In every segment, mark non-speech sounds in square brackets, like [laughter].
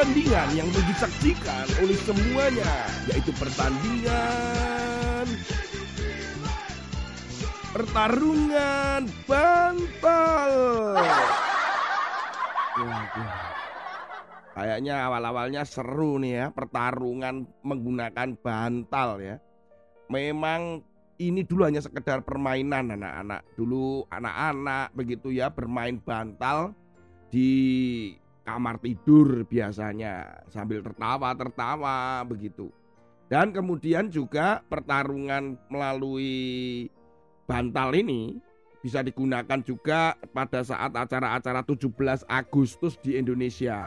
pertandingan yang disaksikan oleh semuanya, yaitu pertandingan pertarungan bantal. Kayaknya awal-awalnya seru nih ya, pertarungan menggunakan bantal ya. Memang ini dulu hanya sekedar permainan anak-anak. Dulu anak-anak begitu ya bermain bantal di kamar tidur biasanya sambil tertawa-tertawa begitu. Dan kemudian juga pertarungan melalui bantal ini bisa digunakan juga pada saat acara-acara 17 Agustus di Indonesia.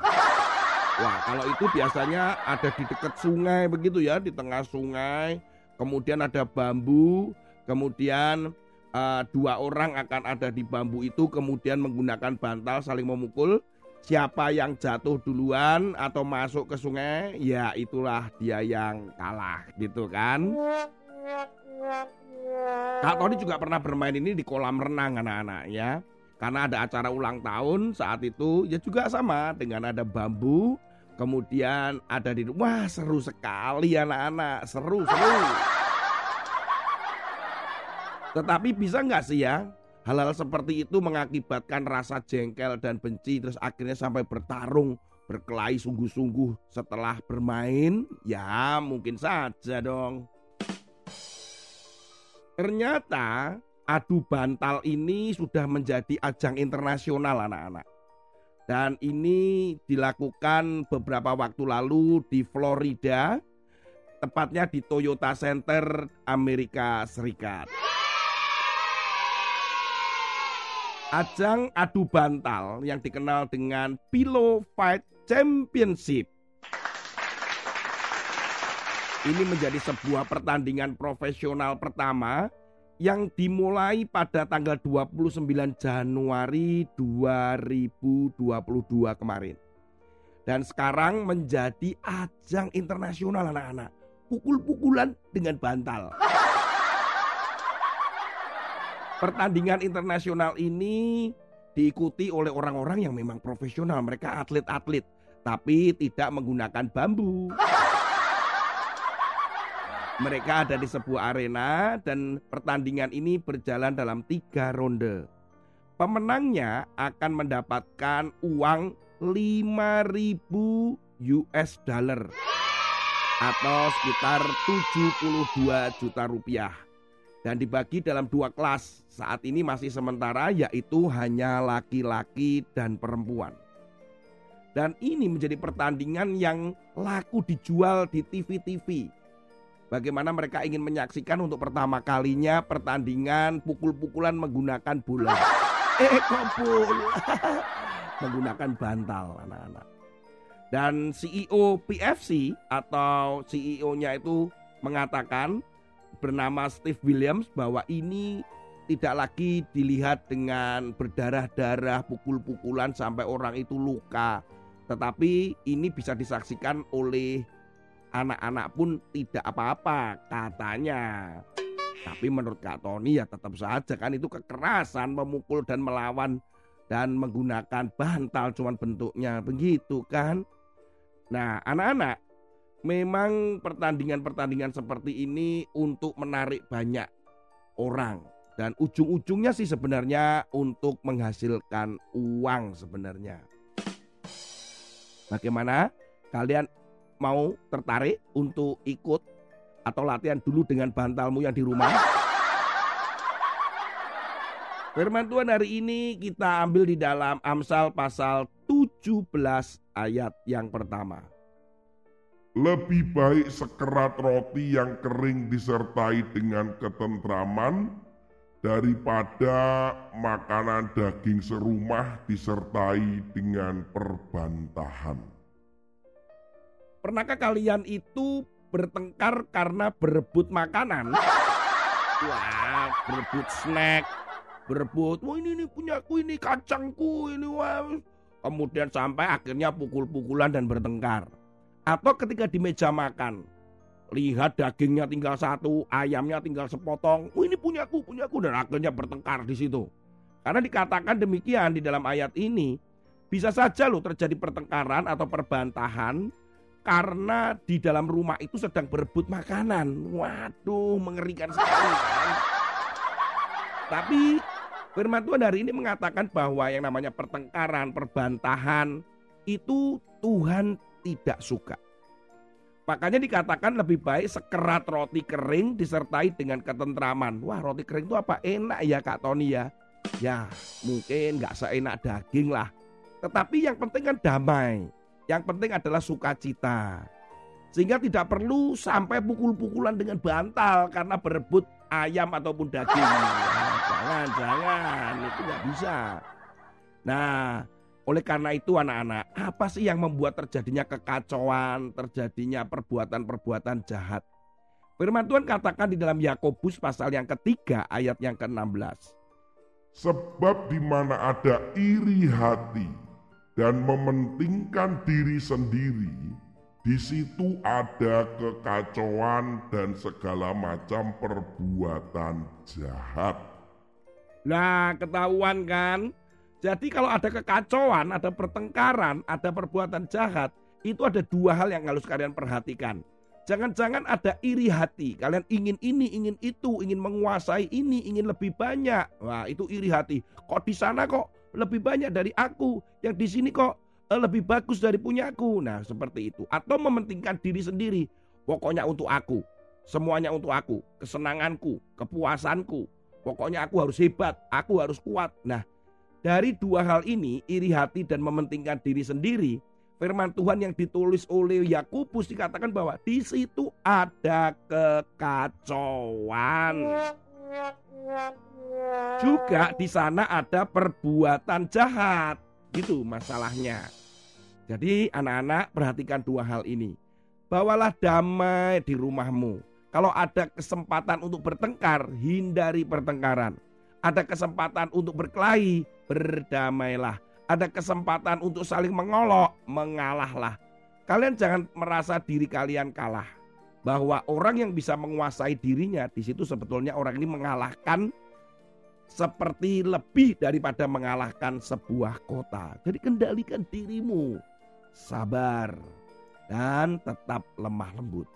Wah, kalau itu biasanya ada di dekat sungai begitu ya, di tengah sungai. Kemudian ada bambu, kemudian uh, dua orang akan ada di bambu itu, kemudian menggunakan bantal saling memukul. Siapa yang jatuh duluan atau masuk ke sungai, ya itulah dia yang kalah, gitu kan? Kak Tony juga pernah bermain ini di kolam renang anak-anak ya. Karena ada acara ulang tahun saat itu ya juga sama dengan ada bambu, kemudian ada di wah seru sekali anak-anak, seru seru. Tetapi bisa nggak sih ya hal-hal seperti itu mengakibatkan rasa jengkel dan benci terus akhirnya sampai bertarung berkelahi sungguh-sungguh setelah bermain? Ya mungkin saja dong. Ternyata adu bantal ini sudah menjadi ajang internasional anak-anak. Dan ini dilakukan beberapa waktu lalu di Florida, tepatnya di Toyota Center Amerika Serikat. Ajang adu bantal yang dikenal dengan Pillow Fight Championship. Ini menjadi sebuah pertandingan profesional pertama yang dimulai pada tanggal 29 Januari 2022 kemarin. Dan sekarang menjadi ajang internasional anak-anak. Pukul-pukulan dengan bantal. Pertandingan internasional ini diikuti oleh orang-orang yang memang profesional. Mereka atlet-atlet. Tapi tidak menggunakan bambu. Mereka ada di sebuah arena dan pertandingan ini berjalan dalam tiga ronde. Pemenangnya akan mendapatkan uang 5000 US dollar atau sekitar 72 juta rupiah. Dan dibagi dalam dua kelas. Saat ini masih sementara yaitu hanya laki-laki dan perempuan. Dan ini menjadi pertandingan yang laku dijual di TV-TV Bagaimana mereka ingin menyaksikan untuk pertama kalinya pertandingan pukul-pukulan menggunakan bola. [laughs] Eh bola? [laughs] menggunakan bantal anak-anak. Dan CEO PFC atau CEO-nya itu mengatakan bernama Steve Williams bahwa ini tidak lagi dilihat dengan berdarah-darah, pukul-pukulan sampai orang itu luka. Tetapi ini bisa disaksikan oleh anak-anak pun tidak apa-apa katanya. Tapi menurut Kak Tony ya tetap saja kan itu kekerasan memukul dan melawan dan menggunakan bantal cuman bentuknya begitu kan. Nah anak-anak memang pertandingan-pertandingan seperti ini untuk menarik banyak orang dan ujung-ujungnya sih sebenarnya untuk menghasilkan uang sebenarnya. Bagaimana? Kalian mau tertarik untuk ikut atau latihan dulu dengan bantalmu yang di rumah? Firman Tuhan hari ini kita ambil di dalam Amsal pasal 17 ayat yang pertama. Lebih baik sekerat roti yang kering disertai dengan ketentraman daripada makanan daging serumah disertai dengan perbantahan. Pernahkah kalian itu bertengkar karena berebut makanan? Wah, berebut snack, berebut, wah ini, ini punyaku, ini kacangku, ini wah. Kemudian sampai akhirnya pukul-pukulan dan bertengkar. Atau ketika di meja makan, lihat dagingnya tinggal satu, ayamnya tinggal sepotong, wah ini punyaku, punyaku, dan akhirnya bertengkar di situ. Karena dikatakan demikian di dalam ayat ini, Bisa saja loh terjadi pertengkaran atau perbantahan karena di dalam rumah itu sedang berebut makanan. Waduh, mengerikan sekali kan. Tapi firman Tuhan hari ini mengatakan bahwa yang namanya pertengkaran, perbantahan itu Tuhan tidak suka. Makanya dikatakan lebih baik sekerat roti kering disertai dengan ketentraman. Wah roti kering itu apa? Enak ya Kak Tony ya. Ya mungkin nggak seenak daging lah. Tetapi yang penting kan damai. Yang penting adalah sukacita. Sehingga tidak perlu sampai pukul-pukulan dengan bantal karena berebut ayam ataupun daging. [laughs] Jangan, jangan. Itu nggak bisa. Nah, oleh karena itu anak-anak, apa sih yang membuat terjadinya kekacauan, terjadinya perbuatan-perbuatan jahat? Firman Tuhan katakan di dalam Yakobus pasal yang ketiga ayat yang ke-16. Sebab di mana ada iri hati dan mementingkan diri sendiri, di situ ada kekacauan dan segala macam perbuatan jahat. Nah, ketahuan kan? Jadi kalau ada kekacauan, ada pertengkaran, ada perbuatan jahat, itu ada dua hal yang harus kalian perhatikan. Jangan-jangan ada iri hati. Kalian ingin ini, ingin itu, ingin menguasai ini, ingin lebih banyak. Wah, itu iri hati. Kok di sana kok lebih banyak dari aku? Yang di sini kok eh, lebih bagus dari punyaku? Nah, seperti itu. Atau mementingkan diri sendiri. Pokoknya untuk aku. Semuanya untuk aku. Kesenanganku, kepuasanku. Pokoknya aku harus hebat, aku harus kuat. Nah, dari dua hal ini, iri hati dan mementingkan diri sendiri, firman Tuhan yang ditulis oleh Yakobus dikatakan bahwa di situ ada kekacauan. Juga di sana ada perbuatan jahat. Itu masalahnya. Jadi anak-anak perhatikan dua hal ini. Bawalah damai di rumahmu. Kalau ada kesempatan untuk bertengkar, hindari pertengkaran. Ada kesempatan untuk berkelahi, berdamailah. Ada kesempatan untuk saling mengolok, mengalahlah. Kalian jangan merasa diri kalian kalah. Bahwa orang yang bisa menguasai dirinya di situ sebetulnya orang ini mengalahkan seperti lebih daripada mengalahkan sebuah kota. Jadi kendalikan dirimu, sabar dan tetap lemah lembut.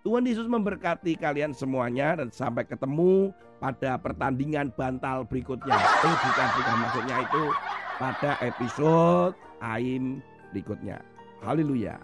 Tuhan Yesus memberkati kalian semuanya dan sampai ketemu pada pertandingan bantal berikutnya. Eh bukan bukan maksudnya itu pada episode Aim berikutnya. Haleluya.